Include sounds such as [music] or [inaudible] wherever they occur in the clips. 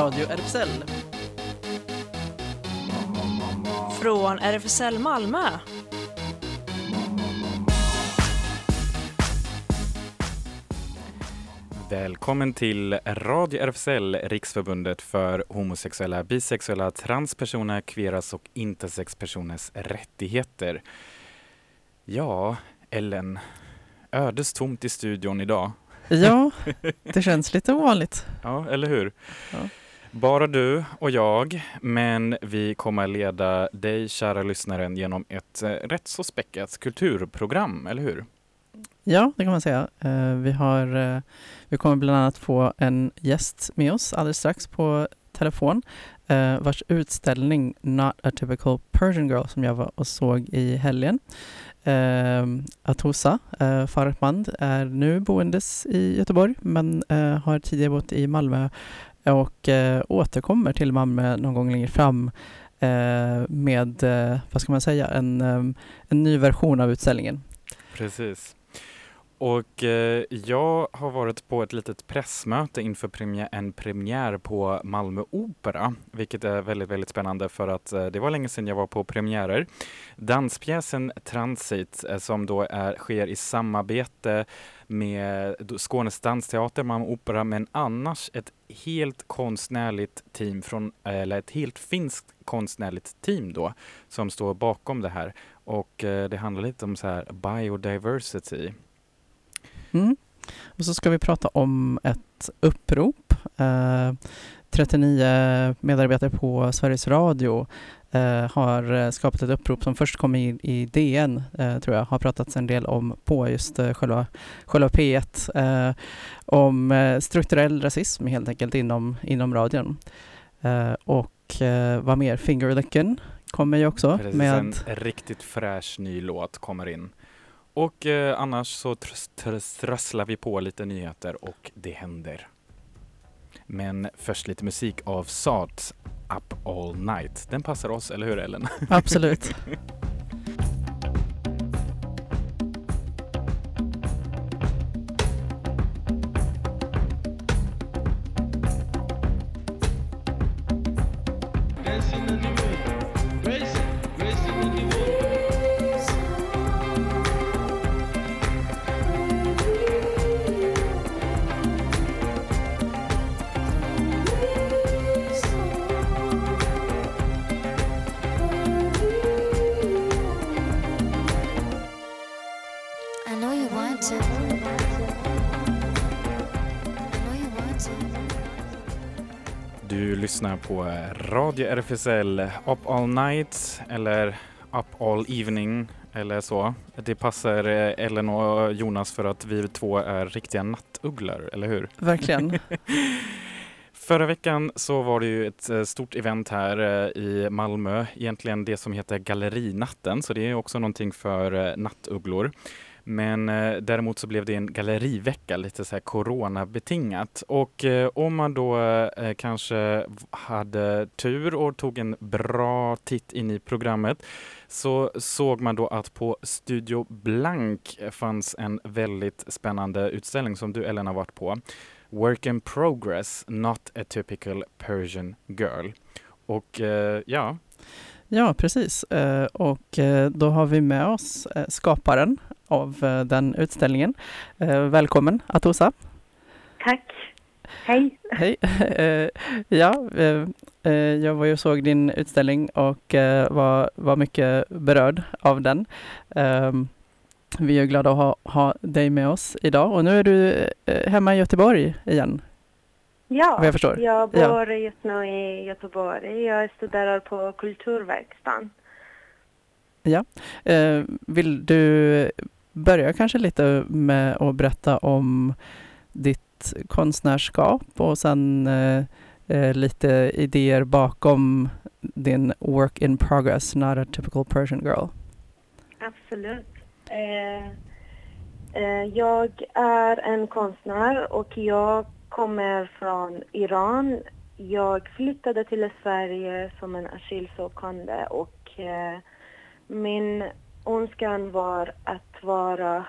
Radio RFSL. Från RFSL Malmö. Välkommen till Radio RFSL, Riksförbundet för homosexuella, bisexuella, transpersoner, kveras och intersexpersoners rättigheter. Ja, Ellen, ödestomt i studion idag. Ja, [laughs] det känns lite ovanligt. Ja, eller hur? Ja. Bara du och jag, men vi kommer leda dig, kära lyssnaren, genom ett eh, rätt så späckat kulturprogram, eller hur? Ja, det kan man säga. Eh, vi, har, eh, vi kommer bland annat få en gäst med oss alldeles strax på telefon vars utställning Not a typical Persian girl som jag var och såg i helgen. Eh, Atosa eh, Farhmand är nu boendes i Göteborg men eh, har tidigare bott i Malmö och eh, återkommer till Malmö någon gång längre fram eh, med, eh, vad ska man säga, en, eh, en ny version av utställningen. Precis. Och eh, jag har varit på ett litet pressmöte inför premiär, en premiär på Malmö Opera, vilket är väldigt, väldigt spännande för att eh, det var länge sedan jag var på premiärer. Danspjäsen Transit, eh, som då är, sker i samarbete med Skånes dansteater, Malmö Opera, men annars ett helt konstnärligt team från, eller ett helt finskt konstnärligt team då, som står bakom det här. Och eh, det handlar lite om så här biodiversity. Mm. Och så ska vi prata om ett upprop. Eh, 39 medarbetare på Sveriges Radio eh, har skapat ett upprop som först kom i, i DN, eh, tror jag, har pratats en del om på just eh, själva, själva P1, eh, om eh, strukturell rasism helt enkelt inom, inom radion. Eh, och eh, vad mer, Fingerlicken kommer ju också Precis, med en riktigt fräsch ny låt kommer in. Och eh, annars så trösslar vi på lite nyheter och det händer. Men först lite musik av Sarts Up All Night. Den passar oss, eller hur Ellen? Absolut. [laughs] Du lyssnar på Radio RFSL Up All Night eller Up All Evening eller så. Det passar eh, Ellen och Jonas för att vi två är riktiga nattugglor, eller hur? Verkligen. [laughs] Förra veckan så var det ju ett eh, stort event här eh, i Malmö, egentligen det som heter Gallerinatten, så det är också någonting för nattugglor. Men eh, däremot så blev det en gallerivecka, lite så här coronabetingat. Och eh, om man då eh, kanske hade tur och tog en bra titt in i programmet så såg man då att på Studio Blank fanns en väldigt spännande utställning som du Ellen har varit på. Work in progress, not a typical Persian girl. Och eh, ja, Ja, precis. Eh, och eh, då har vi med oss eh, skaparen av eh, den utställningen. Eh, Välkommen Atosa. Tack. Hej. Hej. [laughs] Eh, Ja, jag var ju och såg din utställning och var, var mycket berörd av den. Ehm, Vi är glada att ha, ha dig med oss idag och nu är du hemma i Göteborg igen, Ja, vad jag förstår. jag Ja. bor just nu i Göteborg. Jag studerar på Kulturverkstan. Eh, Vill du börja kanske lite med att berätta om ditt konstnärskap och sen eh, eh, lite idéer bakom din work in progress, not a typical Persian girl. Absolut. Eh, eh, jag är en konstnär och jag kommer från Iran. Jag flyttade till Sverige som en asylsökande och eh, min önskan var att vara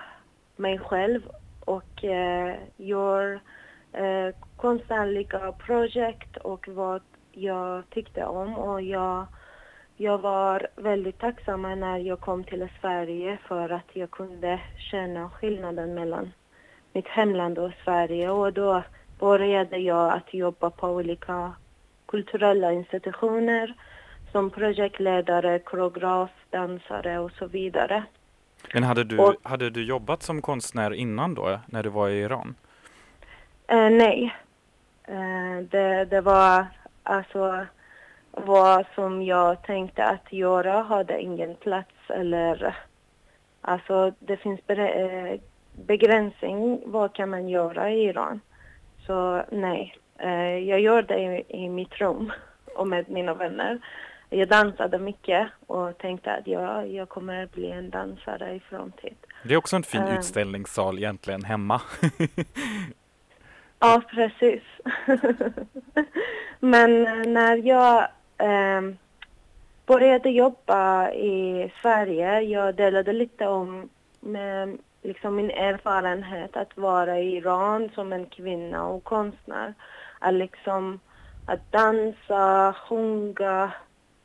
mig själv och eh, göra eh, konstnärliga projekt och vad jag tyckte om. Och jag, jag var väldigt tacksam när jag kom till Sverige för att jag kunde känna skillnaden mellan mitt hemland och Sverige. Och då började jag att jobba på olika kulturella institutioner som projektledare, koreograf, dansare och så vidare. Men hade du, Och- hade du jobbat som konstnär innan då, när du var i Iran? Eh, nej. Eh, det, det var alltså vad som jag tänkte att göra hade ingen plats eller alltså det finns eh, begränsning vad kan man göra i Iran. Så nej, eh, jag gör det i, i mitt rum och med mina vänner. Jag dansade mycket och tänkte att jag, jag kommer bli en dansare i framtid. Det är också en fin Eh. utställningssal egentligen hemma. Ja, precis. Men eh, när jag ehm, började jobba i Sverige, jag delade lite om med, liksom min erfarenhet att vara i Iran som en kvinna och konstnär. Att liksom att dansa, sjunga,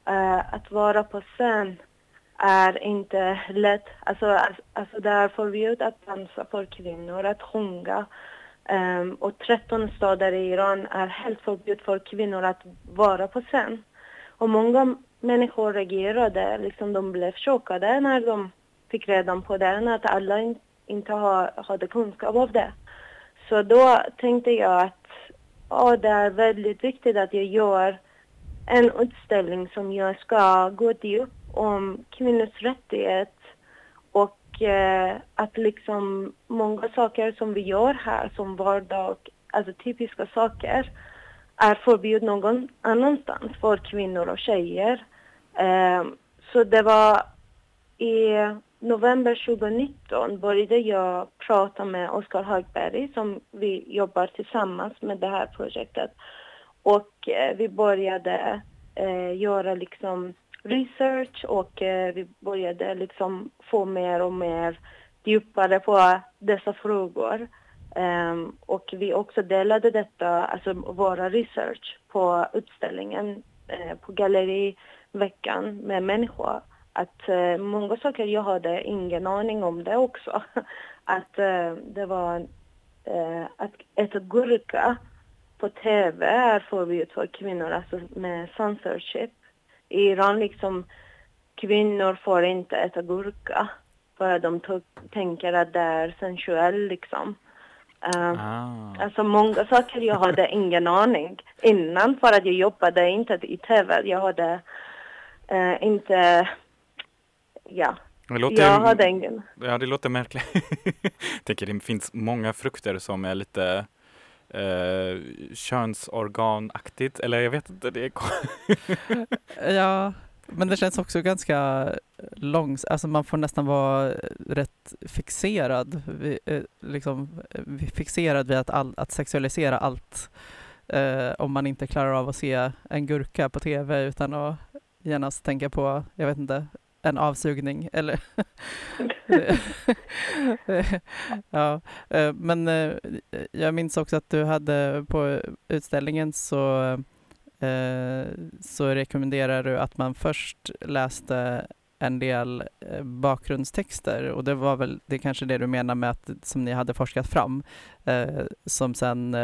uh, att vara på scen är inte lätt. Alltså, alltså, alltså det är förbjudet att dansa för kvinnor, att sjunga. Um, och 13 städer i Iran är helt förbjudet för kvinnor att vara på scen. Och många människor reagerade, liksom de blev chockade när de fick reda på det, att alla in, inte ha, hade kunskap om det. Så då tänkte jag att oh, det är väldigt viktigt att jag gör en utställning som jag ska gå upp om kvinnors rättighet och eh, att liksom många saker som vi gör här som vardag, alltså typiska saker, är förbjudna någon annanstans för kvinnor och tjejer. Eh, så det var i november 2019 började jag prata med Oskar Högberg som vi jobbar tillsammans med det här projektet. Och eh, vi började eh, göra liksom research och eh, vi började liksom få mer och mer djupare på dessa frågor. Um, och vi också delade detta, alltså våra research på utställningen eh, på galleriveckan med människor. Att eh, många saker jag hade ingen aning om det också. [laughs] Att eh, det var eh, att äta gurka på TV är förbjudet för kvinnor, alltså med censorship. I Iran liksom kvinnor får inte äta gurka för att de tänker att det är sensuellt liksom. Ehm, Ah. Alltså många saker jag hade [laughs] ingen aning innan för att jag jobbade inte i TV. Jag hade eh, inte, ja, Det låter, jag hade ingen. Ja, det låter märkligt. [laughs] Jag tänker det finns många frukter som är lite eh, könsorganaktigt, eller jag vet inte. Det är [laughs] Ja, men det känns också ganska långs... Alltså man får nästan vara rätt fixerad, vid, eh, liksom, eh, fixerad vid att, all, att sexualisera allt. Eh, om man inte klarar av att se en gurka på tv utan att genast tänka på, jag vet inte, en avsugning eller... [laughs] ja, eh, men eh, jag minns också att du hade på utställningen så eh, så rekommenderar du att man först läste en del bakgrundstexter och det var väl det kanske det du menar med att som ni hade forskat fram som sen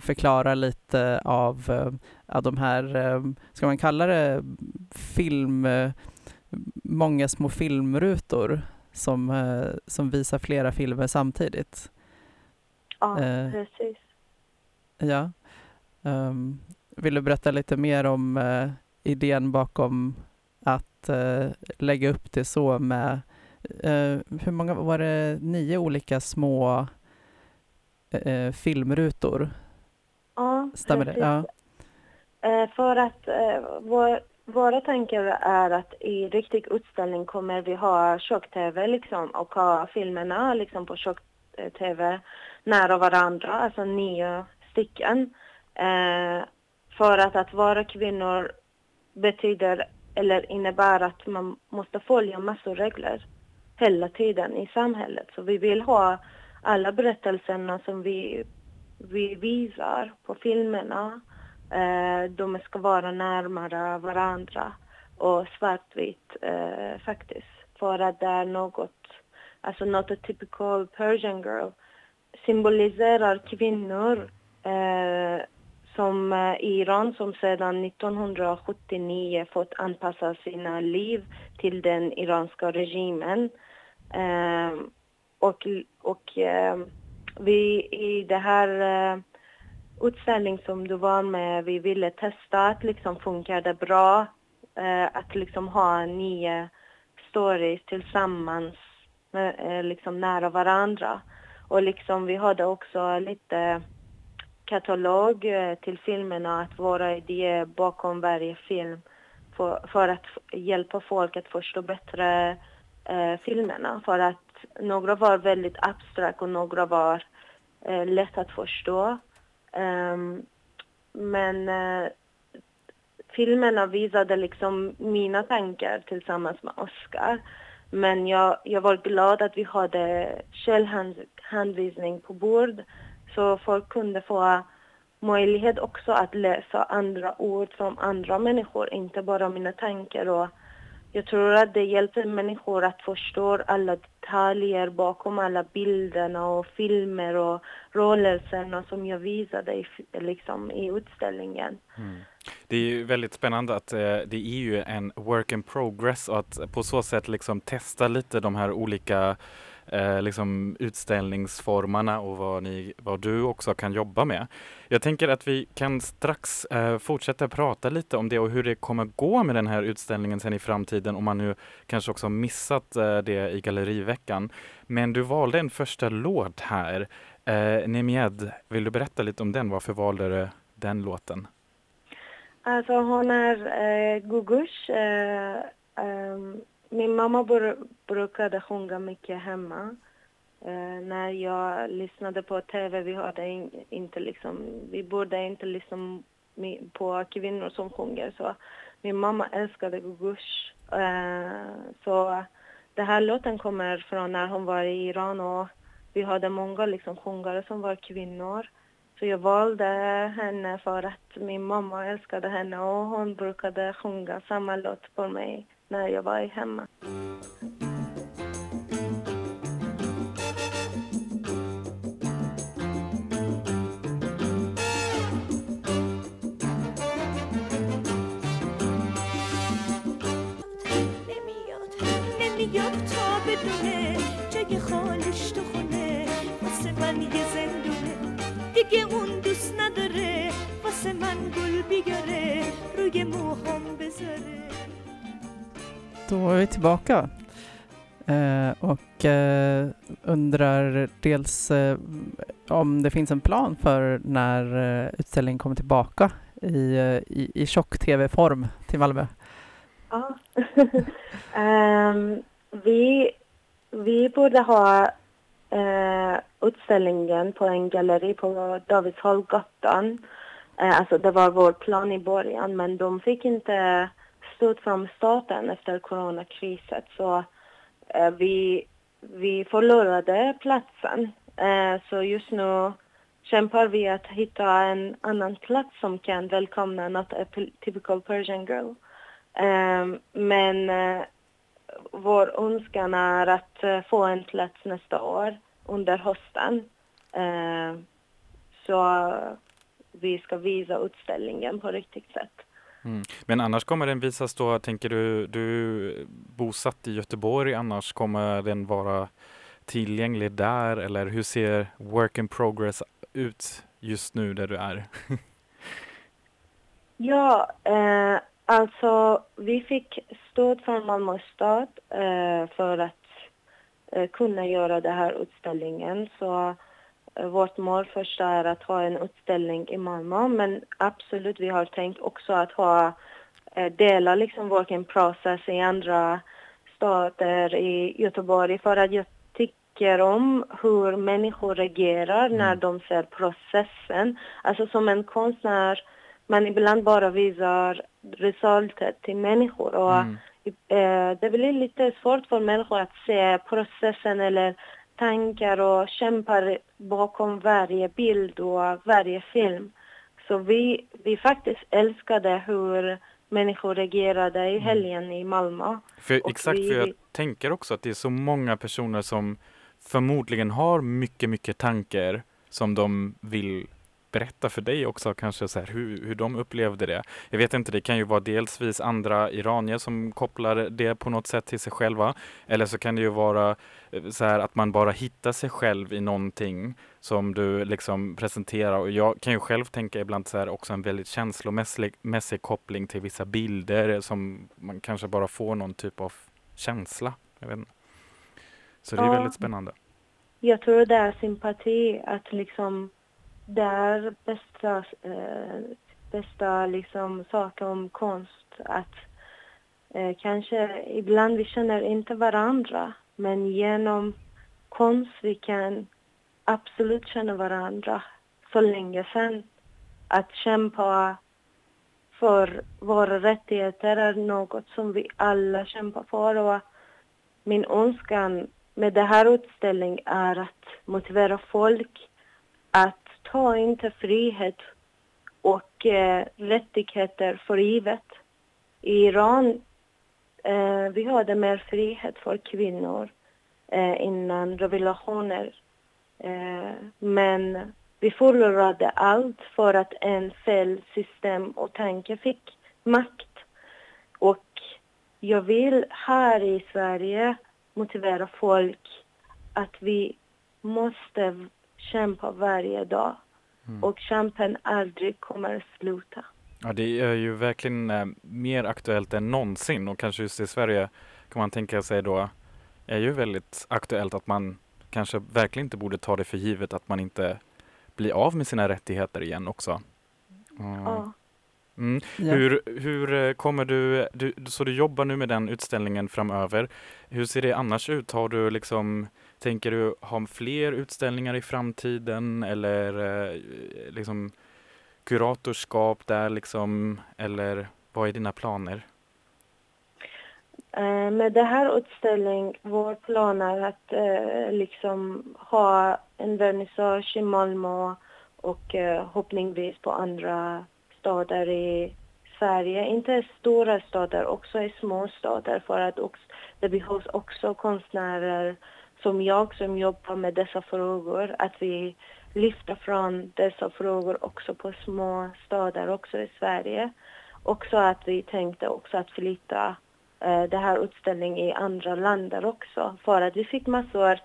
förklarar lite av, av de här, ska man kalla det film, många små filmrutor som, eh, som visar flera filmer samtidigt. Ja, Eh. precis. Ja. Ehm, vill du berätta lite mer om eh, idén bakom att eh, lägga upp det så med, eh, hur många var det, nio olika små filmrutor? Ja, Stämmer det? precis. Ja. Eh, för att vår, våra tankar är att i riktig utställning kommer vi ha tjock-tv liksom och ha filmerna liksom på tjock-tv nära varandra, alltså nio stycken. Eh, för att att vara kvinnor betyder eller innebär att man måste följa massor regler hela tiden i samhället. Så vi vill ha alla berättelserna som vi vi visar på filmerna, eh, Eh, de ska vara närmare varandra och svartvitt eh, faktiskt. För att det är något, alltså något typical Persian girl, symboliserar kvinnor eh, som eh, i Iran som sedan 1979 fått anpassa sina liv till den iranska regimen. Eh, och och eh, vi i det här eh, utställning som du var med, vi ville testa att liksom funkar det bra, eh, att liksom ha nya stories tillsammans, med, eh, liksom nära varandra. Och liksom vi hade också lite katalog eh, till filmerna, att våra idéer bakom varje film för, för att hjälpa folk att förstå bättre eh, filmerna. För att några var väldigt abstrakt och några var eh, lätt att förstå. Ehm, men eh, filmerna visade liksom mina tankar tillsammans med Oscar. Men jag, jag var glad att vi hade källhänvisning på bord så folk kunde få möjlighet också att läsa andra ord från andra människor, inte bara mina tankar. Och jag tror att det hjälper människor att förstå alla detaljer bakom alla bilderna och filmer och rörelserna som jag visade i, liksom, i utställningen. Mm. Det är ju väldigt spännande att eh, det är ju en work in progress och att på så sätt liksom testa lite de här olika eh, liksom utställningsformarna och vad, ni, vad du också kan jobba med. Jag tänker att vi kan strax eh, fortsätta prata lite om det och hur det kommer gå med den här utställningen sen i framtiden om man nu kanske också har missat eh, det i Galleriveckan. Men du valde en första låt här. Eh, Nemied, vill du berätta lite om den? Varför valde du den låten? Alltså hon är eh, gugush. Eh, ehm, min mamma br brukade sjunga mycket hemma. Eh, när jag lyssnade på tv, vi hade in, inte liksom, vi borde inte liksom lyssna på kvinnor som sjunger. Så min mamma älskade gugush. Eh, så den här låten kommer från när hon var i Iran och vi hade många liksom sjungare som var kvinnor. Så jag valde henne för att min mamma älskade henne och hon brukade sjunga samma låt på mig när jag var hemma. نمیاد تا بدونه جای خالش تو خونه واسه من یه دیگه اون دوست نداره واسه من گل بیاره روی موهام بذاره Då är vi tillbaka eh, och eh, undrar dels eh, om det finns en plan för när eh, utställningen kommer tillbaka i, eh, i, i tjock-tv-form till Malmö. Ja. um, [laughs] vi, vi borde ha eh, utställningen på en galleri på Davidsholmsgatan. Eh, alltså det var vår plan i början men de fick inte stöd från staten efter coronakrisen så eh, vi, vi förlorade platsen. Eh, så just nu kämpar vi att hitta en annan plats som kan välkomna något typical Persian girl. Eh, men eh, vår önskan är att eh, få en plats nästa år under hösten. Ehm, så vi ska visa utställningen på riktigt sätt. Mm. Men annars kommer den visas då, tänker du, du bosatt i Göteborg, annars kommer den vara tillgänglig där eller hur ser work in progress ut just nu där du är? [laughs] Ja, eh, alltså vi fick stöd från Malmö stad eh, för att eh, kunna göra den här utställningen. Så vårt mål första är att ha en utställning i Malmö men absolut vi har tänkt också att ha eh, dela liksom working process i andra stater i Göteborg för att jag tycker om hur människor reagerar när de ser processen. Alltså som en konstnär man ibland bara visar resultatet till människor och Mm. eh, det blir lite svårt för människor att se processen eller tankar och kämpar bakom varje bild och varje film. Så vi, vi faktiskt älskade hur människor reagerade i helgen i Malmö. För exakt, vi- för jag tänker också att det är så många personer som förmodligen har mycket, mycket tankar som de vill berätta för dig också kanske så här, hur, hur de upplevde det. Jag vet inte, det kan ju vara delsvis andra iranier som kopplar det på något sätt till sig själva. Eller så kan det ju vara eh, så här att man bara hittar sig själv i någonting som du liksom presenterar. Och jag kan ju själv tänka ibland så här också en väldigt känslomässig mässig koppling till vissa bilder som man kanske bara får någon typ av känsla. Jag vet inte. Så det är Ja. väldigt spännande. Jag tror det är sympati, att liksom det är bästa, eh, bästa liksom saker om konst. Att eh, kanske ibland vi känner inte varandra, men genom konst vi kan absolut känna varandra så länge sedan. Att kämpa för våra rättigheter är något som vi alla kämpar för. Och min önskan med den här utställningen är att motivera folk att ta inte frihet och eh, rättigheter för givet. I Iran eh, vi hade mer frihet för kvinnor eh, innan revolutioner. Eh, men vi förlorade allt för att en fel system och tanke fick makt. Och jag vill här i Sverige motivera folk att vi måste kämpa varje dag. Mm. Och kampen aldrig kommer sluta. Ja, det är ju verkligen eh, mer aktuellt än någonsin och kanske just i Sverige kan man tänka sig då är ju väldigt aktuellt att man kanske verkligen inte borde ta det för givet att man inte blir av med sina rättigheter igen också. Mm. Ja. Mm. Ja. Hur, hur eh, kommer du, du, så du jobbar nu med den utställningen framöver. Hur ser det annars ut? Har du liksom, tänker du ha fler utställningar i framtiden eller eh, liksom kuratorskap där liksom, eller vad är dina planer? Eh, med det här utställningen, vår plan är att eh, liksom ha en vernissage i Malmö och eh, hoppningsvis på andra städer i Sverige. Inte stora städer, också i små städer för att också, det behövs också konstnärer som jag som jobbar med dessa frågor, att vi lyfter fram dessa frågor också på små städer också i Sverige. Också att vi tänkte också att flytta eh, den här utställningen i andra länder också. För att vi fick massor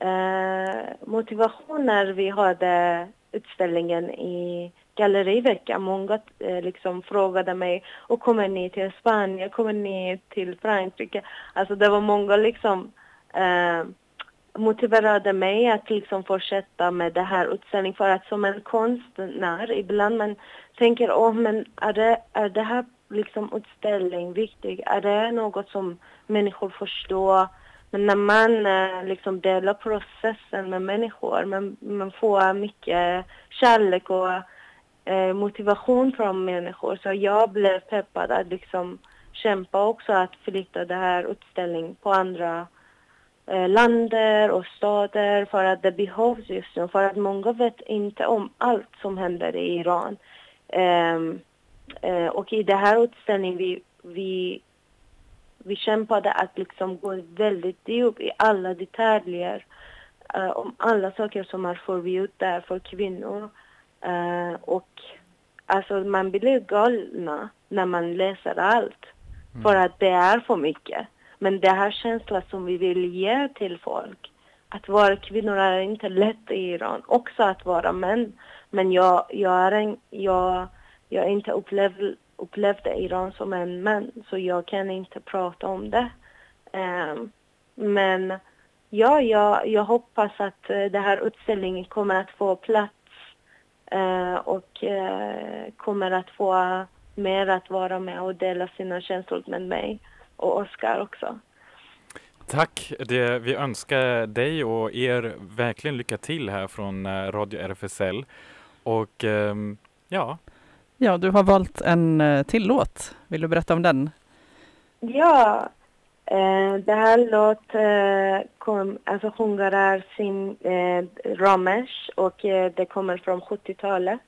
eh, motivation när vi hade utställningen i galleriveckan. Många eh, liksom frågade mig, och kommer ni till Spanien, kommer ni till Frankrike? Alltså det var många liksom eh, motiverade mig att liksom fortsätta med det här utställningen för att som en konstnär ibland man tänker, åh men är det, är det här liksom utställning viktig? Är det något som människor förstår? Men när man eh, liksom delar processen med människor, man, man får mycket kärlek och eh, motivation från människor. Så jag blev peppad att liksom kämpa också att flytta det här utställningen på andra länder och städer för att det behövs just nu. För att många vet inte om allt som händer i Iran. Ehm, eh, och i det här utställningen vi, vi, vi kämpade att liksom gå väldigt djupt i alla detaljer eh, om alla saker som är förbjudna för kvinnor. Eh, och alltså man blir galna när man läser allt. För att det är för mycket. Men det här känslan som vi vill ge till folk. Att vara kvinnor är inte lätt i Iran. Också att vara män. Men jag, jag, är en, jag, jag inte upplev, upplevde Iran som en man. Så jag kan inte prata om det. Um, men ja, jag, jag hoppas att den det här utställningen kommer att få plats. uh, och uh, kommer att få mer att vara med och dela sina känslor med mig. Och Oskar också. Tack! Det, vi önskar dig och er verkligen lycka till här från eh, Radio RFSL. Och ehm, ja, Ja, du har valt en eh, till låt. Vill du berätta om den? Ja, Eh, det här låt eh, kom, alltså sjunger är sin eh, Ramesh och eh, det kommer från 70-talet.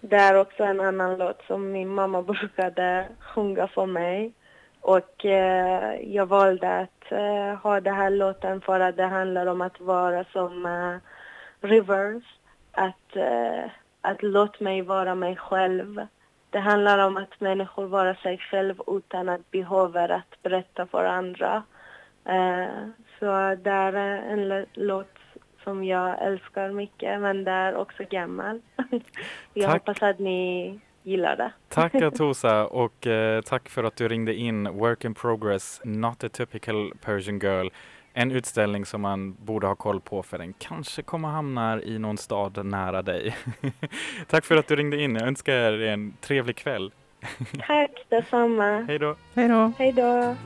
Det är också en annan låt som min mamma [laughs] brukade sjunga för mig. Och eh, jag valde att eh, ha den här låten för att det handlar om att vara som eh, Rivers. Att, eh, att låt mig vara mig själv. Det handlar om att människor vara sig själv utan att behöva att berätta för andra. Eh, så det är en låt som jag älskar mycket, men det är också gammal. [laughs] jag Tack. hoppas att ni gillar det. Tack [laughs] Atosa och eh, tack för att du ringde in Work in Progress, Not a Typical Persian Girl. En utställning som man borde ha koll på för den kanske kommer hamna i någon stad nära dig. [laughs] tack för att du ringde in. Jag önskar er en trevlig kväll. [laughs] Tack detsamma. Hej då! Hej då! Hej då.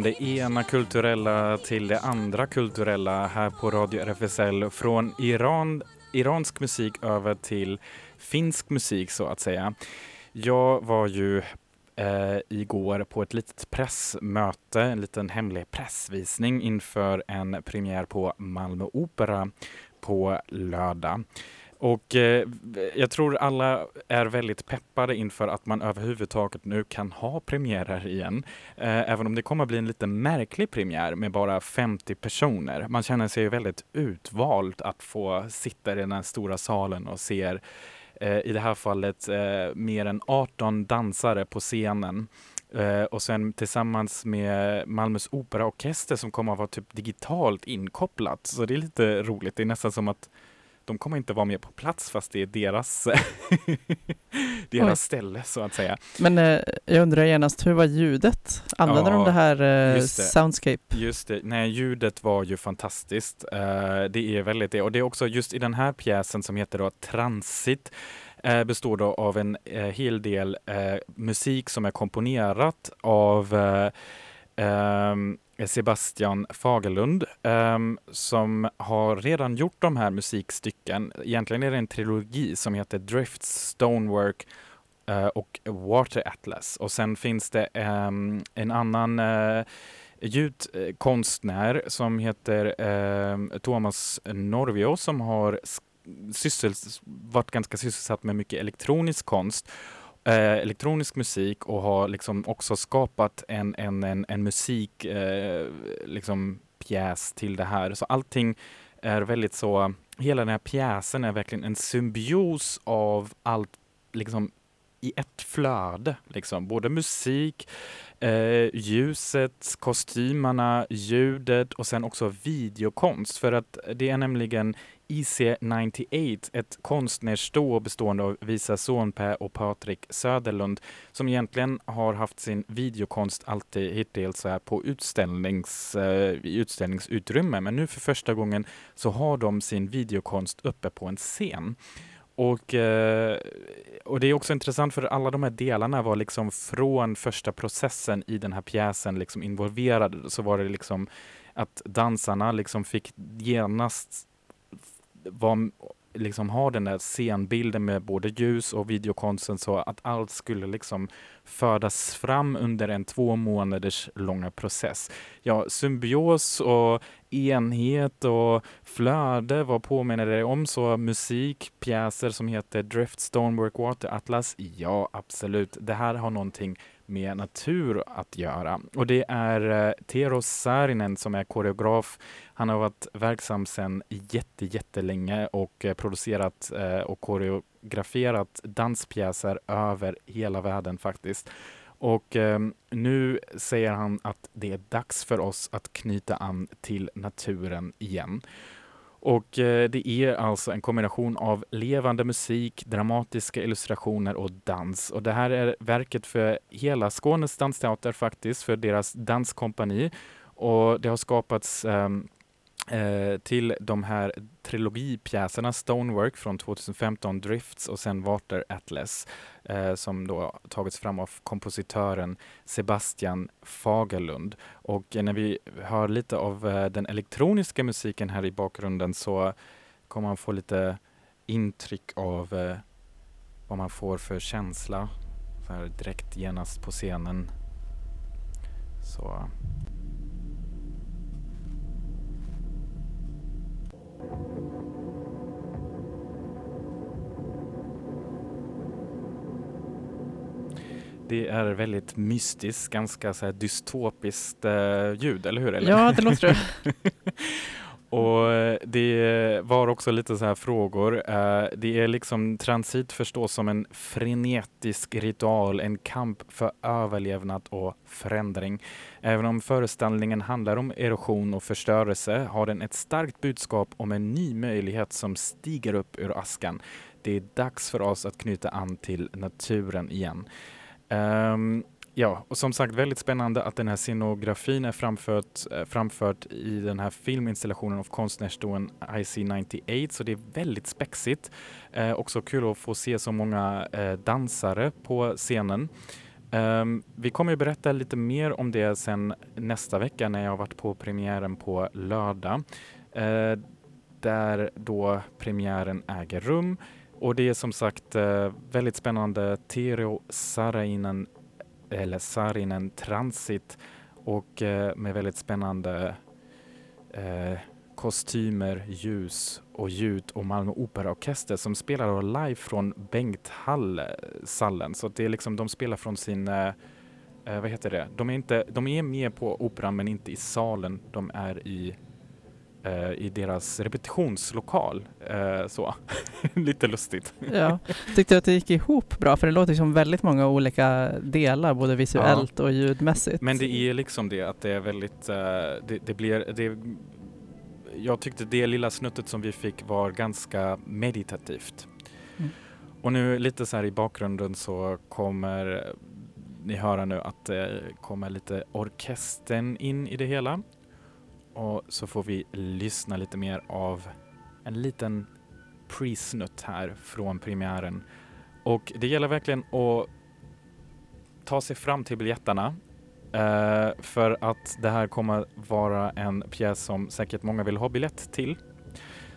Från det ena kulturella till det andra kulturella här på Radio RFSL. Från Iran, iransk musik över till finsk musik så att säga. Jag var ju eh, igår på ett litet pressmöte, en liten hemlig pressvisning inför en premiär på Malmö Opera på lördag. Och eh, jag tror alla är väldigt peppade inför att man överhuvudtaget nu kan ha premiärer igen. Eh, även om det kommer bli en lite märklig premiär med bara 50 personer. Man känner sig ju väldigt utvald att få sitta i den här stora salen och se eh, i det här fallet eh, mer än 18 dansare på scenen. Uh, och sen tillsammans med Malmös operaorkester som kommer att vara typ digitalt inkopplat. Så det är lite roligt. Det är nästan som att de kommer inte vara med på plats fast det är deras, [laughs] deras Oj. ställe så att säga. Men eh, jag undrar genast, hur var ljudet? Använder Ja, de det här eh, just det. Soundscape? Just det, nej ljudet var ju fantastiskt. Eh, det är väldigt det. Och det är också just i den här pjäsen som heter då Transit eh, består då av en eh, hel del eh, musik som är komponerat av ehm, Sebastian Fagerlund ehm, som har redan gjort de här musikstycken. Egentligen är det en trilogi som heter Drifts, Stonework eh, och Water Atlas. Och sen finns det ehm, en annan eh, ljudkonstnär som heter eh, Thomas Norvio som har syssels- varit ganska sysselsatt med mycket elektronisk konst, eh, elektronisk musik och har liksom också skapat en, en, en, en musik, eh, liksom pjäs till det här. Så allting är väldigt så, hela den här pjäsen är verkligen en symbios av allt liksom i ett flöde, liksom. både musik, eh, ljuset, kostymerna, ljudet och sen också videokonst. För att det är nämligen IC98, ett konstnärsstå bestående av Visa Sonpää och Patrik Söderlund som egentligen har haft sin videokonst alltid hittills här på utställnings, i utställningsutrymme. Men nu för första gången så har de sin videokonst uppe på en scen. Och, eh, och det är också intressant för alla de här delarna var liksom från första processen i den här pjäsen liksom involverade. Så var det liksom att dansarna liksom fick genast var, liksom ha den där scenbilden med både ljus och videokonsten så att allt skulle liksom födas fram under en två månaders långa process. Ja, symbios och enhet och flöde, vad påminner det om? Så musik, pjäser som heter Drift, Stonework, Water, Atlas? Ja, absolut. Det här har någonting med natur att göra. Och det är eh, Tero Saarinen som är koreograf. Han har varit verksam sedan jätte, jättelänge och eh, producerat eh, och koreograferat danspjäser över hela världen faktiskt. Och eh, nu säger han att det är dags för oss att knyta an till naturen igen. Och eh, det är alltså en kombination av levande musik, dramatiska illustrationer och dans. Och det här är verket för hela Skånes dansteater faktiskt, för deras danskompani. Och det har skapats um, eh, till de här trilogipjäserna Stonework från 2015, Drifts och sen Water Atlas eh, som då tagits fram av kompositören Sebastian Fagerlund. Och eh, när vi hör lite av eh, den elektroniska musiken här i bakgrunden så kommer man få lite intryck av eh, vad man får för känsla så här direkt genast på scenen. Så Det är väldigt mystiskt, ganska så dystopiskt eh, ljud, eller hur? Eller? Ja, det låter det. [laughs] Och eh, det var också lite så här frågor. Eh, det är liksom transit förstås som en frenetisk ritual, en kamp för överlevnad och förändring. Även om föreställningen handlar om erosion och förstörelse har den ett starkt budskap om en ny möjlighet som stiger upp ur askan. Det är dags för oss att knyta an till naturen igen. Ehm, ja, och som sagt väldigt spännande att den här scenografin är framfört, eh, framfört i den här filminstallationen av konstnärsduon IC98, så det är väldigt spexigt. Eh, också kul att få se så många eh, dansare på scenen. Um, vi kommer ju berätta lite mer om det sen nästa vecka när jag har varit på premiären på lördag. Uh, där då premiären äger rum. Och det är som sagt uh, väldigt spännande. Tero Sarainen eller Saarinen Transit och eh, med väldigt spännande eh, kostymer, ljus och ljud och Malmö Operaorkester som spelar live från Bengthallen. Så det är liksom, de spelar från sin, eh, eh, vad heter det, de är, inte, de är med på operan men inte i salen, de är i eh, i deras repetitionslokal. Eh, så. [laughs] Lite lustigt. Ja. Tyckte att det gick ihop bra? För det låter som väldigt många olika delar, både visuellt och ljudmässigt. Men det är liksom det att det är väldigt, eh, det, det blir, det, jag tyckte det lilla snuttet som vi fick var ganska meditativt. Mm. Och nu lite så här i bakgrunden så kommer ni höra nu att det kommer lite orkestern in i det hela. Och så får vi lyssna lite mer av en liten pre-snutt här från premiären. Och det gäller verkligen att ta sig fram till biljetterna. Eh, för att det här kommer vara en pjäs som säkert många vill ha biljett till.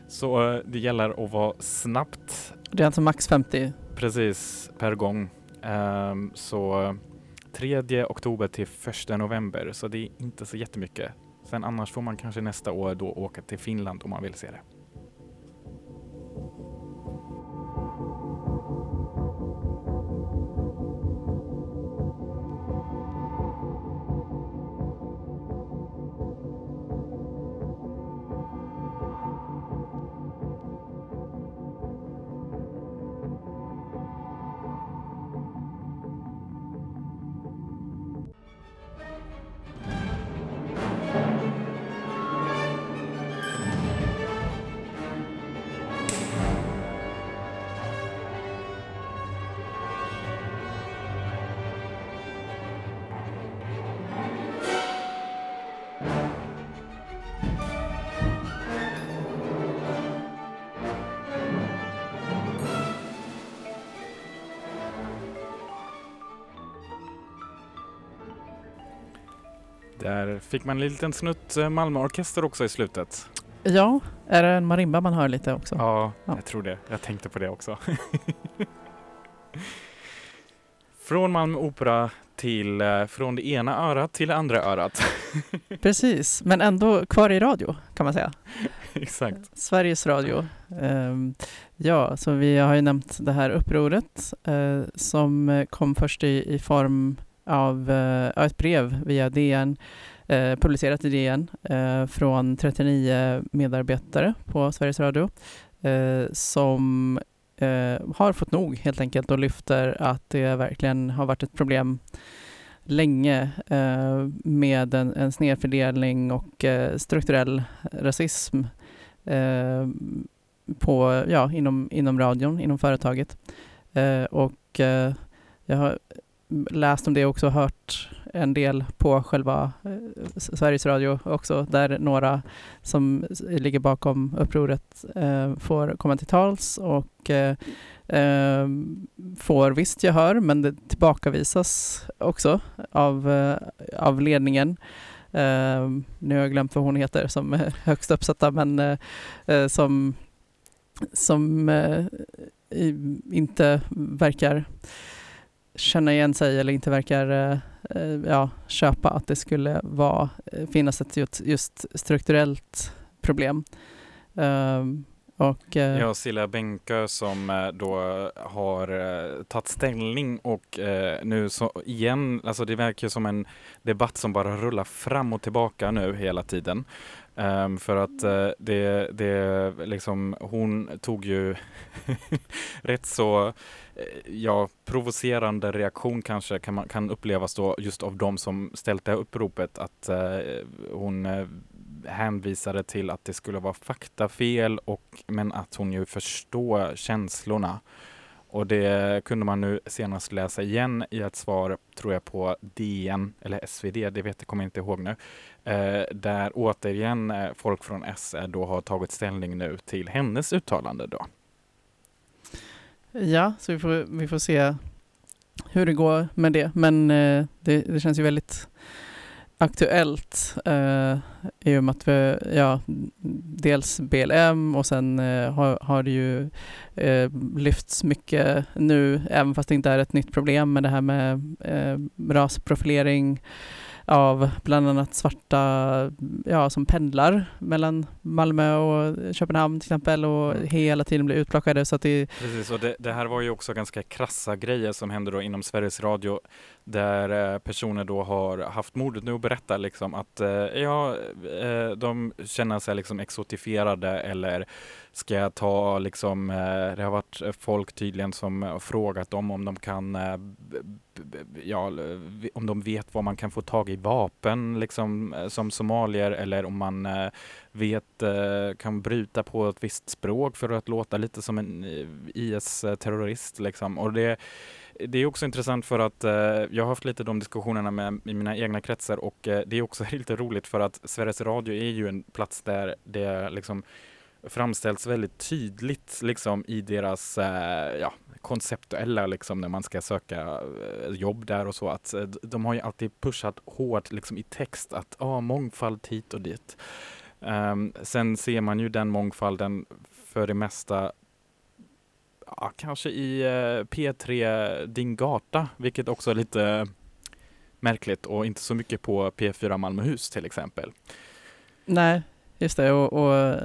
Så eh, det gäller att vara snabbt Det är alltså max 50. precis per gång. Ehm, så 3 oktober till 1 november, så det är inte så jättemycket. Sen annars får man kanske nästa år då åka till Finland om man vill se det. Där fick man en liten snutt eh, Malmöorkester också i slutet. Ja, är det en marimba man hör lite också? Ja, Ja. jag tror det. Jag tänkte på det också. [laughs] Från Malmö Opera till, eh, från det ena örat till det andra örat. [laughs] Precis, men ändå kvar i radio kan man säga. [laughs] Exakt. Sveriges Radio. Ehm, ja, så vi har ju nämnt det här upproret eh, som kom först i, i form av eh, ett brev via DN, eh, publicerat i DN eh, från 39 medarbetare på Sveriges Radio eh, som eh, har fått nog helt enkelt och lyfter att det verkligen har varit ett problem länge eh, med en, en snedfördelning och eh, strukturell rasism eh, på, ja, inom, inom radion, inom företaget. Eh, och eh, jag har läst om det också och hört en del på själva eh, Sveriges Radio också, där några som ligger bakom upproret eh, får komma till tals och eh, eh, får visst gehör, men det tillbakavisas också av, eh, av ledningen. Eh, nu har jag glömt vad hon heter som är högst uppsatta, men eh, eh, som, som eh, inte verkar känna igen sig eller inte verkar eh, eh ja, köpa att det skulle vara, eh, finnas ett just, just strukturellt problem. Ehm, och, eh, Ja, Silla Bänkö som eh, då har eh, tagit ställning och eh, nu så igen, alltså det verkar som en debatt som bara rullar fram och tillbaka nu hela tiden. Um, för att uh, det, det liksom, hon tog ju [laughs] rätt så eh, ja, provocerande reaktion kanske kan, man, kan upplevas då just av de som ställt det här uppropet att uh, hon uh, hänvisade till att det skulle vara faktafel och, men att hon ju förstår känslorna. Och det kunde man nu senast läsa igen i ett svar, tror jag, på DN eller SvD, det vet jag, kommer jag inte ihåg nu. Eh, där återigen eh, folk från SR då har tagit ställning nu till hennes uttalande då. Ja, så vi får, vi får se hur det går med det. Men eh, det, det känns ju väldigt aktuellt eh, i och med att vi, ja, dels BLM och sen eh, har, har det ju eh, lyfts mycket nu, även fast det inte är ett nytt problem, med det här med eh, rasprofilering av bland annat svarta ja, som pendlar mellan Malmö och Köpenhamn till exempel och Mm. hela tiden blir utplockade. Så att det, Precis, och det, det här var ju också ganska krassa grejer som hände då inom Sveriges Radio där eh, personer då har haft modet nu att berätta liksom att eh, ja, eh, de känner sig liksom exotifierade eller ska jag ta liksom, det har varit folk tydligen som frågat dem om de kan, ja, om de vet var man kan få tag i vapen liksom eh, som somalier eller om man eh, vet, eh, kan bryta på ett visst språk för att låta lite som en IS-terrorist liksom. Och det, det är också intressant för att eh, jag har haft lite de diskussionerna med, i mina egna kretsar och eh, det är också [laughs] lite roligt för att Sveriges Radio är ju en plats där det liksom framställs väldigt tydligt liksom i deras eh, ja, konceptuella liksom när man ska söka eh, jobb där och så att eh, de har ju alltid pushat hårt liksom i text att ah, mångfald hit och dit. Um, sen ser man ju den mångfalden för det mesta ja, kanske i eh, P3 Din Gata, vilket också är lite märkligt och inte så mycket på P4 Malmöhus till exempel. Nej, just det. Och, och,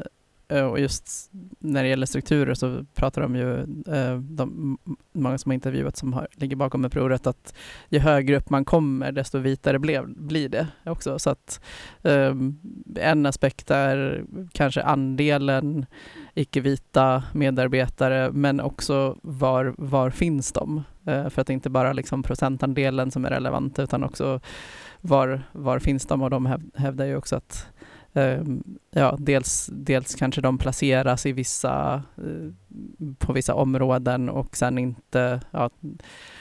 Eh, och just när det gäller strukturer så pratar de ju, eh, de, många som har intervjuat som har, ligger bakom upproret, att ju högre upp man kommer desto vitare blev, blir det också. Så att ehm, en aspekt är kanske andelen icke-vita medarbetare, men också var, var finns de? Eh, för att det inte bara liksom procentandelen som är relevant, utan också var, var finns de? Och de hävdar ju också att ja, dels, dels kanske de placeras i vissa, eh, på vissa områden och sen inte ja,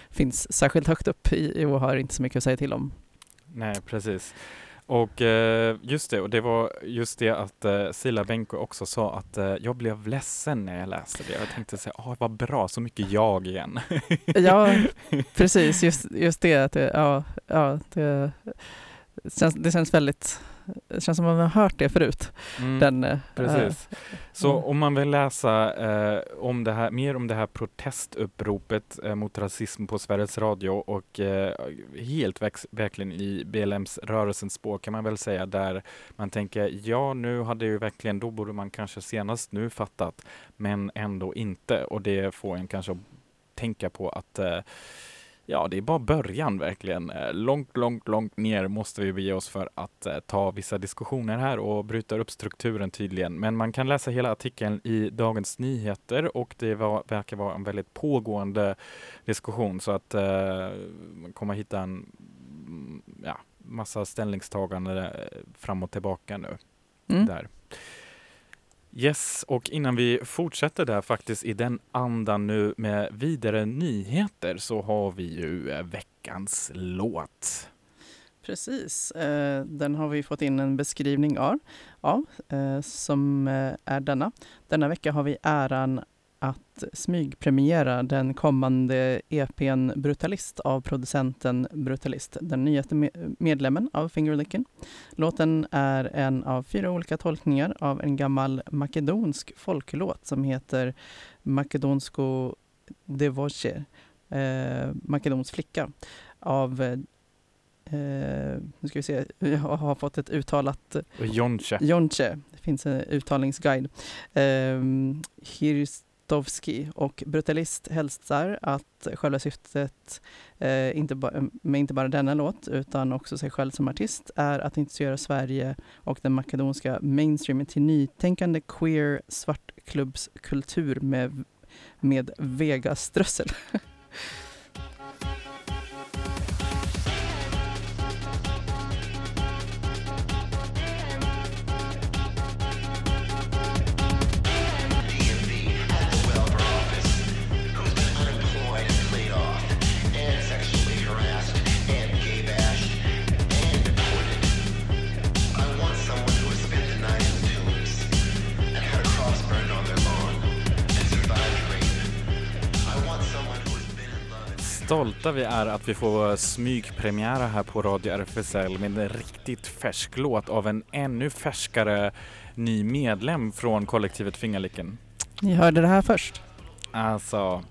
finns särskilt högt upp i, och har inte så mycket att säga till om. Nej, precis. Och eh, just det, och det var just det att eh, Sila Benko också sa att jag blev ledsen när jag läste det. Jag tänkte säga, ah, vad bra, så mycket jag igen. [laughs] Ja, precis, just, just det. Att det, ja, ja, det, känns, det känns väldigt, det känns som att man har hört det förut. Mm. Den, eh, Precis. Så Mm. om man vill läsa eh, om det här, mer om det här protestuppropet eh, mot rasism på Sveriges Radio och eh, helt väx, verkligen i BLMs rörelsens spår kan man väl säga där man tänker ja nu hade ju verkligen, då borde man kanske senast nu fattat men ändå inte och det får en kanske att tänka på att eh, Ja, det är bara början verkligen. Eh, Långt, långt, långt ner måste vi bege oss för att eh, ta vissa diskussioner här och bryta upp strukturen tydligen. Men man kan läsa hela artikeln i Dagens Nyheter och det var, verkar vara en väldigt pågående diskussion så att eh, man kommer hitta en mm, ja, massa ställningstagande eh, fram och tillbaka nu. mm. Där. Yes, och innan vi fortsätter där faktiskt i den andan nu med vidare nyheter så har vi ju eh, veckans låt. Precis, eh, den har vi fått in en beskrivning av, av eh, som är denna. Denna vecka har vi äran att smygpremiera den kommande EPn Brutalist av producenten Brutalist, den nyaste me- medlemmen av Fingerlicken. Låten är en av fyra olika tolkningar av en gammal makedonsk folklåt som heter Makedonsko Devoce, eh, Makedons flicka, av eh, nu ska vi se, jag har fått ett uttalat Jonche. Jonche, det finns en uttalningsguide. Um, Hirstovski och Brutalist hälsar att själva syftet eh, inte ba- med inte bara denna låt utan också sig själv som artist är att introducera Sverige och den makedonska mainstreamen till nytänkande queer svartklubbskultur med, med vegaströssel. [laughs] Stolta vi är att vi får smygpremiära här på Radio RFSL med en riktigt färsk låt av en ännu färskare ny medlem från kollektivet Fingerlicken. Ni hörde det här först. Alltså,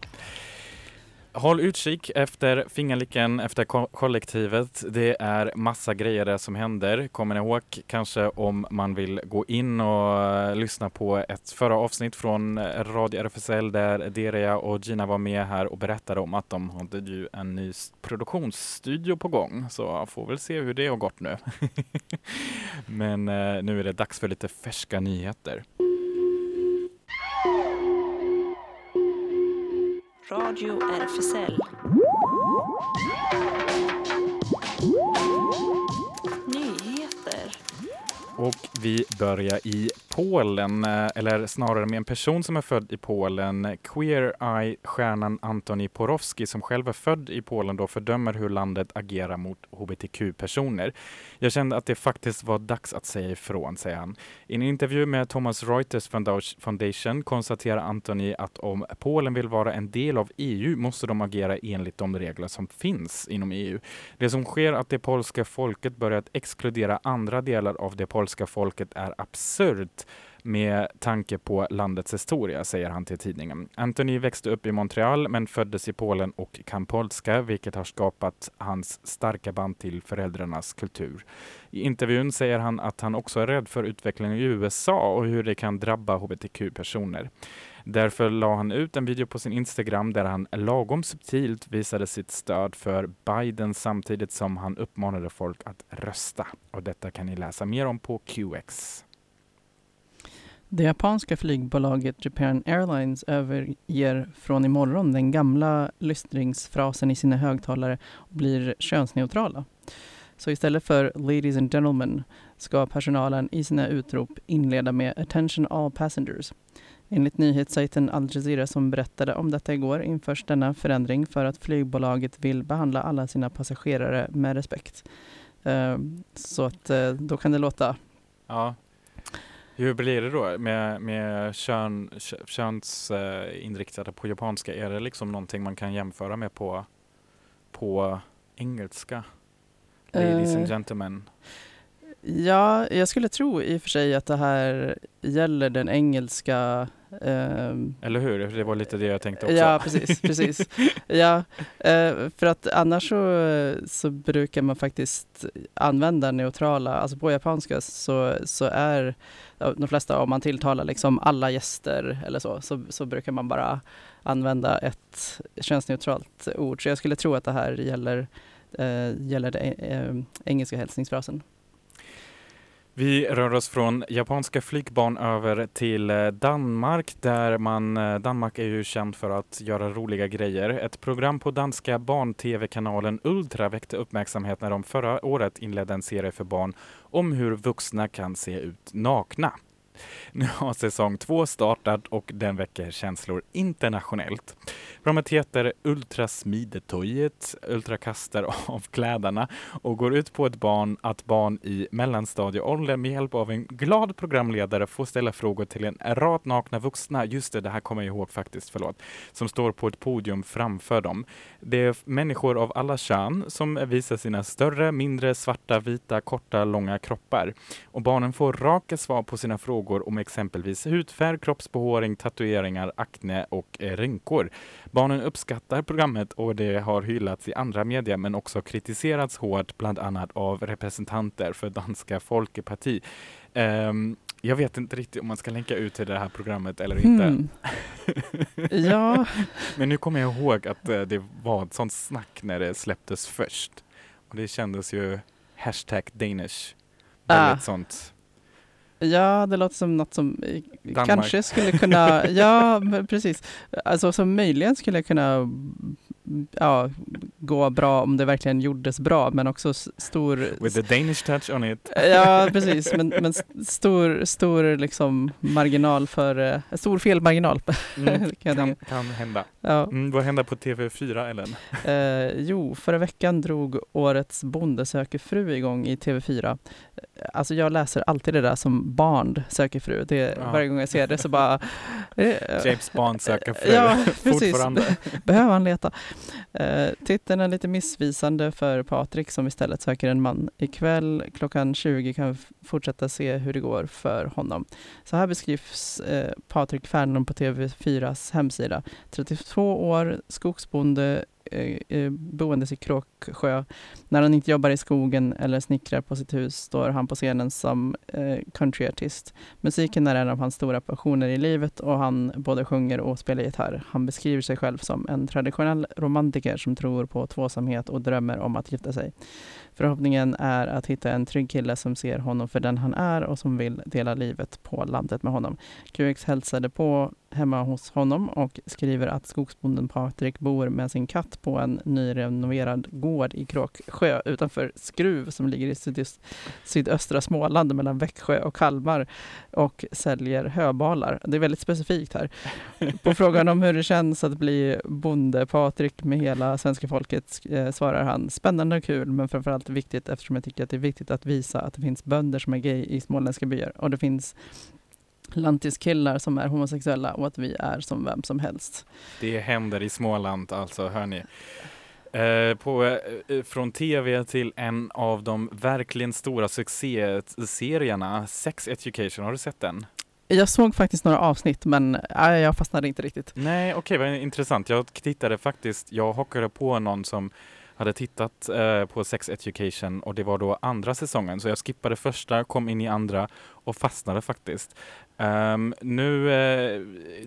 håll utkik efter Fingerlicken, efter ko- kollektivet. Det är massa grejer där som händer. Kommer ni ihåg kanske om man vill gå in och eh, lyssna på ett förra avsnitt från eh, Radio RFSL där Deria och Gina var med här och berättade om att de hade ju en ny produktionsstudio på gång. Så jag får väl se hur det har gått nu. [laughs] Men eh, nu är det dags för lite färska nyheter. Radio RFSL. Nyheter. Och vi börjar i Polen, eh, eller snarare med en person som är född i Polen. Queer Eye-stjärnan Antoni Porowski som själv är född i Polen då fördömer hur landet agerar mot hbtq-personer. Jag kände att det faktiskt var dags att säga ifrån, säger han. I en intervju med Thomas Reuters Foundation konstaterar Antoni att om Polen vill vara en del av EU måste de agera enligt de regler som finns inom EU. Det som sker att det polska folket börjat exkludera andra delar av det polska folket är absurt med tanke på landets historia, säger han till tidningen. Anthony växte upp i Montreal men föddes i Polen och kan polska, vilket har skapat hans starka band till föräldrarnas kultur. I intervjun säger han att han också är rädd för utvecklingen i USA och hur det kan drabba hbtq-personer. Därför la han ut en video på sin Instagram där han lagom subtilt visade sitt stöd för Biden samtidigt som han uppmanade folk att rösta. Och detta kan ni läsa mer om på QX. Det japanska flygbolaget Japan Airlines överger från imorgon den gamla lystringsfrasen i sina högtalare och blir könsneutrala. Så istället för “Ladies and gentlemen” ska personalen i sina utrop inleda med “Attention all passengers”. Enligt nyhetssajten Al Jazeera som berättade om detta igår införs denna förändring för att flygbolaget vill behandla alla sina passagerare med respekt. Ehm, så att eh, då kan det låta Ja. Hur blir det då med, med kön, kö- könsinriktade på japanska? Är det liksom någonting man kan jämföra med på, på engelska? Ladies and Eh, gentlemen. Ja, jag skulle tro i och för sig att det här gäller den engelska ehm, Eller hur? Det var lite det jag tänkte också. Ja, precis. [laughs] precis. Ja, eh, för att annars så, så brukar man faktiskt använda neutrala, alltså på japanska så, så är de flesta, om man tilltalar liksom alla gäster eller så, så, så brukar man bara använda ett könsneutralt ord. Så jag skulle tro att det här gäller, eh, gäller det, eh, engelska hälsningsfrasen. Vi rör oss från japanska flygbarn över till eh, Danmark där man, eh, Danmark är ju känd för att göra roliga grejer. Ett program på danska barn-tv-kanalen Ultra väckte uppmärksamhet när de förra året inledde en serie för barn om hur vuxna kan se ut nakna. Nu har säsong två startat och den väcker känslor internationellt. Programmet heter Ultra Ultrasmidetojet, ultrakastar av kläderna och går ut på ett barn, att barn i mellanstadieåldern med hjälp av en glad programledare får ställa frågor till en rad nakna vuxna, just det, det här kommer jag ihåg faktiskt, förlåt, som står på ett podium framför dem. Det är människor av alla kön som visar sina större, mindre, svarta, vita, korta, långa kroppar. Och barnen får raka svar på sina frågor om exempelvis hudfärg, kroppsbehåring, tatueringar, akne och eh, rynkor. Barnen uppskattar programmet och det har hyllats i andra medier men också kritiserats hårt bland annat av representanter för Danska Folkeparti. Ehm, jag vet inte riktigt om man ska länka ut till det här programmet eller inte. Hmm. [laughs] Ja, Men nu kommer jag ihåg att eh, det var ett sånt snack när det släpptes först. Och det kändes ju hashtag Danish. Ah. Väldigt sånt. Ja, det låter som något som eh, Danmark. kanske skulle kunna, ja precis, alltså som möjligen skulle kunna ja, gå bra om det verkligen gjordes bra, men också stor With the Danish touch on it. [laughs] Ja, precis, men, men stor, stor liksom marginal för, eh, stor felmarginal. Mm, [laughs] Kan kan, hända. Ja. Mm, vad hände på TV4 Ellen? Eh, jo, förra veckan drog årets Bonde söker fru igång i TV4. Alltså jag läser alltid det där som barn söker fru. Det, Ja. Varje gång jag ser det så bara... eh, James Bond söker fru. Ja, precis. Fortfarande. [laughs] Behöver han leta? Eh, titeln är lite missvisande för Patrik som istället söker en man. Ikväll klockan 20 kan vi fortsätta se hur det går för honom. Så här beskrivs eh, Patrik Fernlund på TV4s hemsida. 32 år, skogsbonde, Eh, eh, boendes i Kråksjö. När han inte jobbar i skogen eller snickrar på sitt hus står han på scenen som eh, countryartist. Musiken är en av hans stora passioner i livet och han både sjunger och spelar gitarr. Han beskriver sig själv som en traditionell romantiker som tror på tvåsamhet och drömmer om att gifta sig. Förhoppningen är att hitta en trygg kille som ser honom för den han är och som vill dela livet på landet med honom. QX hälsade på hemma hos honom och skriver att skogsbonden Patrik bor med sin katt på en nyrenoverad gård i Kråksjö utanför Skruv som ligger i sydöst, sydöstra Småland mellan Växjö och Kalmar och säljer höbalar. Det är väldigt specifikt här. På [laughs] frågan om hur det känns att bli bonde Patrik med hela svenska folket eh, svarar han spännande och kul men framförallt viktigt eftersom jag tycker att det är viktigt att visa att det finns bönder som är gay i småländska byar och det finns lantiskillar som är homosexuella och att vi är som vem som helst. Det händer i Småland alltså, hör ni. Eh, på, eh, från tv till en av de verkligen stora succéserierna, Sex Education, har du sett den? Jag såg faktiskt några avsnitt men äh, jag fastnade inte riktigt. Nej, okej, vad intressant. Jag tittade faktiskt, jag hockade på någon som hade tittat eh, på Sex Education och det var då andra säsongen, så jag skippade första, kom in i andra och fastnade faktiskt. Um, nu eh,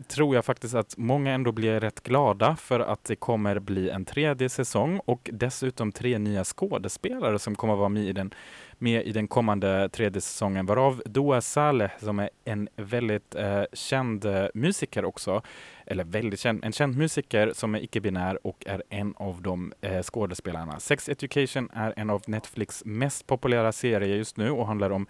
tror jag faktiskt att många ändå blir rätt glada för att det kommer bli en tredje säsong och dessutom tre nya skådespelare som kommer vara med i den, med i den kommande tredje säsongen, varav Dua Saleh som är en väldigt eh, känd eh, musiker också, eller väldigt känd, en känd musiker som är icke-binär och är en av de eh, skådespelarna. Sex Education är en av Netflix mest populära serier just nu och handlar om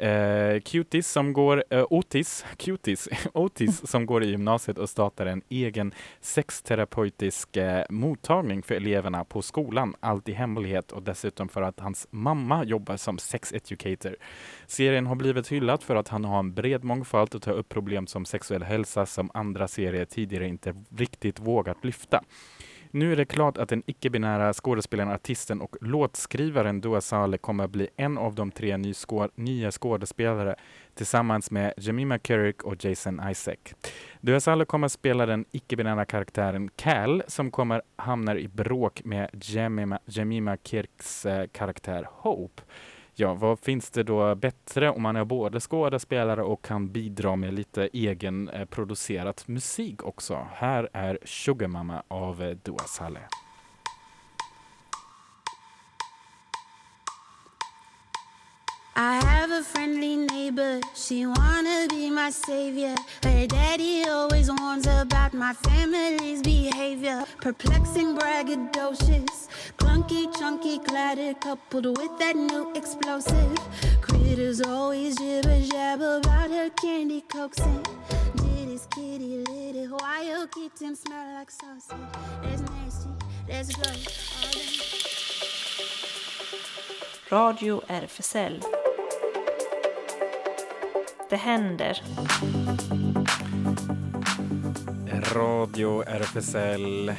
Eh, Cuties som går, eh, Otis, [laughs] Cuties, Otis [laughs] som går i gymnasiet och startar en egen sexterapeutisk eh, mottagning för eleverna på skolan. Allt i hemlighet och dessutom för att hans mamma jobbar som sex educator. Serien har blivit hyllad för att han har en bred mångfald och tar upp problem som sexuell hälsa som andra serier tidigare inte riktigt vågat lyfta. Nu är det klart att den icke-binära skådespelaren, artisten och låtskrivaren Dua Saleh kommer att bli en av de tre ny skå- nya skådespelare tillsammans med Jemima Kirk och Jason Isaac. Dua Saleh kommer att spela den icke-binära karaktären Cal som kommer hamna i bråk med Jemima, Jemima Kirks eh, karaktär Hope. Ja, vad finns det då bättre om man är både skådespelare och kan bidra med lite egen eh, producerat musik också? Här är Sugar Mama av eh, Dua Saleh. I have a friendly neighbor. she wanna be my savior. Her daddy always warns about my family's behavior. Perplexing, braggadocious, clunky, chunky, clatter, coupled with that new explosive. Critters always jibber jabber about her candy coaxing. Did his kitty litter, wild kitten smell like sausage? That's nasty, that's gross. Radio RFSL. Det händer. Radio RFSL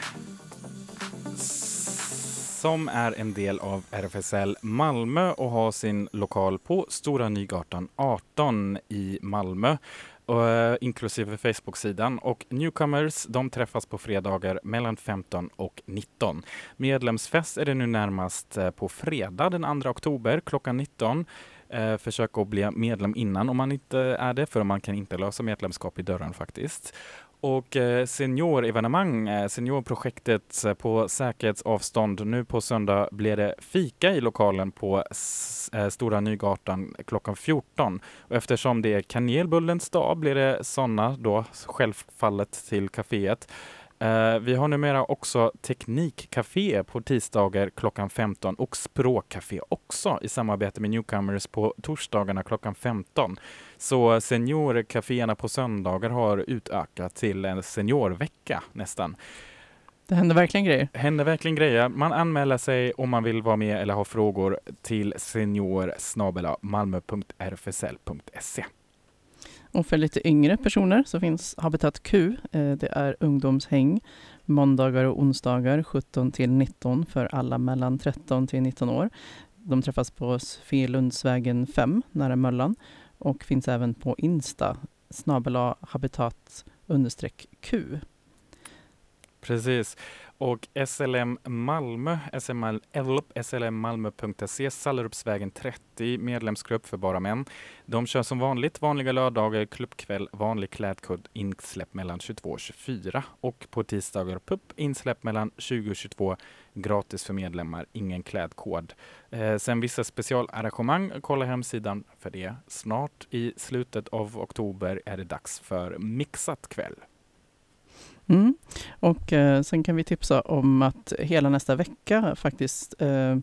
som är en del av RFSL Malmö och har sin lokal på Stora Nygatan 18 i Malmö och, eh, inklusive Facebook-sidan. Och Newcomers de träffas på fredagar mellan 15 och 19. Medlemsfest är det nu närmast eh, på fredag den 2 oktober klockan 19. Eh, försök att bli medlem innan om man inte är det, för man kan inte lösa medlemskap i dörren faktiskt. Och eh, seniorevenemang, eh, seniorprojektet eh, på säkerhetsavstånd. Nu på söndag blir det fika i lokalen på Stora Nygatan klockan 14. Och eftersom det är kanelbullens dag blir det sådana då, självfallet till kaféet. Eh, vi har numera också Teknikcafé på tisdagar klockan 15 och Språkcafé också i samarbete med Newcomers på torsdagarna klockan 15. Så seniorcaféerna på söndagar har utökat till en seniorvecka nästan. Det händer verkligen grejer. Händer verkligen grejer. Man anmäler sig om man vill vara med eller ha frågor till senior malmö.rfsl.se. Och för lite yngre personer så finns Habitat Q. Eh, det är ungdomshäng måndagar och onsdagar 17 till 19 för alla mellan 13 till 19 år. De träffas på Svelundsvägen 5 nära Möllan och finns även på Insta snabel habitat understreck Q. Precis. Och SLM Malmö, SML, slmmalmö.se, Sallerupsvägen 30, medlemsgrupp för bara män. De kör som vanligt vanliga lördagar, klubbkväll, vanlig klädkod, insläpp mellan 22 och 24. Och på tisdagar PUP, insläpp mellan 20 och 22, gratis för medlemmar, ingen klädkod. Eh, sen vissa specialarrangemang, kolla hemsidan för det. Snart i slutet av oktober är det dags för mixat kväll. Mm. Och eh, sen kan vi tipsa om att hela nästa vecka faktiskt eh,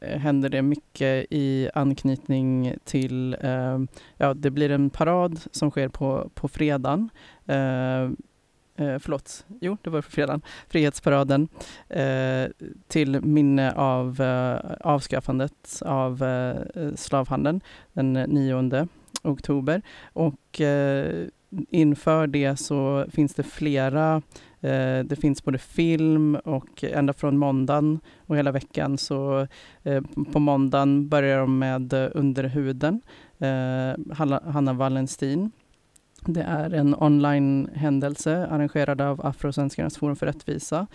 händer det mycket i anknytning till, eh, ja det blir en parad som sker på, på fredagen. Eh, eh, förlåt, jo det var på fredagen, Frihetsparaden eh, till minne av eh, avskaffandet av eh, slavhandeln den 9 oktober. Och eh, inför det så finns det flera, eh, det finns både film och ända från måndagen och hela veckan så eh, på måndagen börjar de med eh, Under huden, eh, Hanna, Hanna Wallenstin. Det är en online-händelse arrangerad av Afrosvenskarnas forum för rättvisa.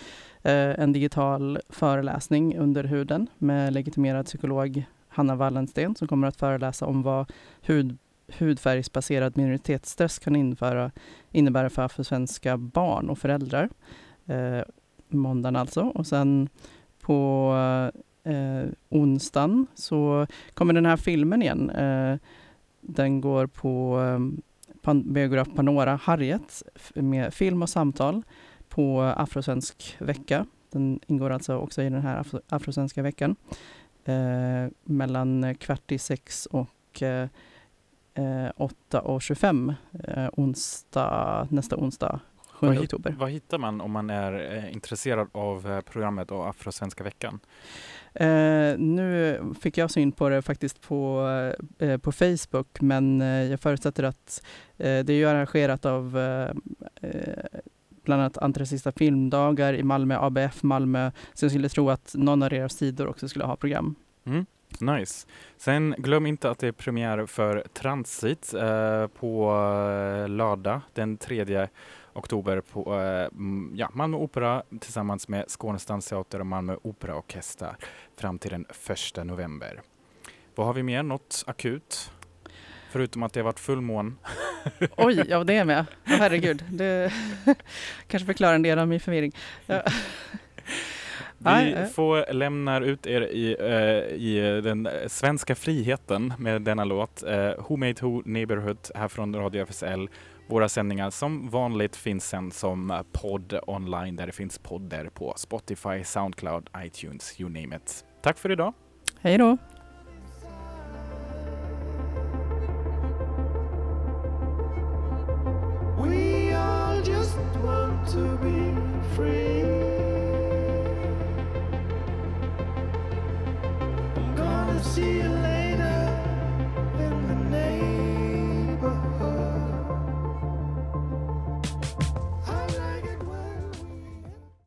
En digital föreläsning under huden med legitimerad psykolog Hanna Wallensten som kommer att föreläsa om vad hud hudfärgsbaserad minoritetsstress kan införa, innebära för afrosvenska barn och föräldrar. Eh, måndagen alltså. Och sen på eh, onsdagen så kommer den här filmen igen. Eh, den går på eh, pan, biograf Panora Harriet med film och samtal på Afrosvensk vecka. Den ingår alltså också i den här afro, Afrosvenska veckan. Eh, mellan kvart i sex och eh, eh, eh, 8.25 eh, onsdag, nästa onsdag 7 Vad hit- oktober. Vad hittar man om man är eh, intresserad av eh, programmet och Afrosvenska veckan? Eh, nu fick jag syn på det faktiskt på, eh, på Facebook men eh, jag förutsätter att eh, det är arrangerat av bland annat Antirasista filmdagar i Malmö, ABF Malmö. Så jag skulle tro att någon av deras sidor också skulle ha program. Mm. Nice. Sen glöm inte att det är premiär för Transit eh, på eh, lördag den 3 oktober på eh, ja, Malmö Opera tillsammans med Skånes Dansteater och Malmö Operaorkester fram till den 1 november. Vad har vi mer? Något akut? Förutom att det har varit fullmån. [laughs] Oj, ja det är med. Åh, herregud, det [laughs] kanske förklarar en del av min förvirring. Ja. [laughs] Vi eh. får lämnar ut er i, eh, i den svenska friheten med denna låt. Eh, Who Made Who Neighborhood här från Radio FSL. Våra sändningar som vanligt finns sen som podd online där det finns podder på Spotify, Soundcloud, iTunes, you name it. Tack för idag. Hej då! We all just want to be free. See you later.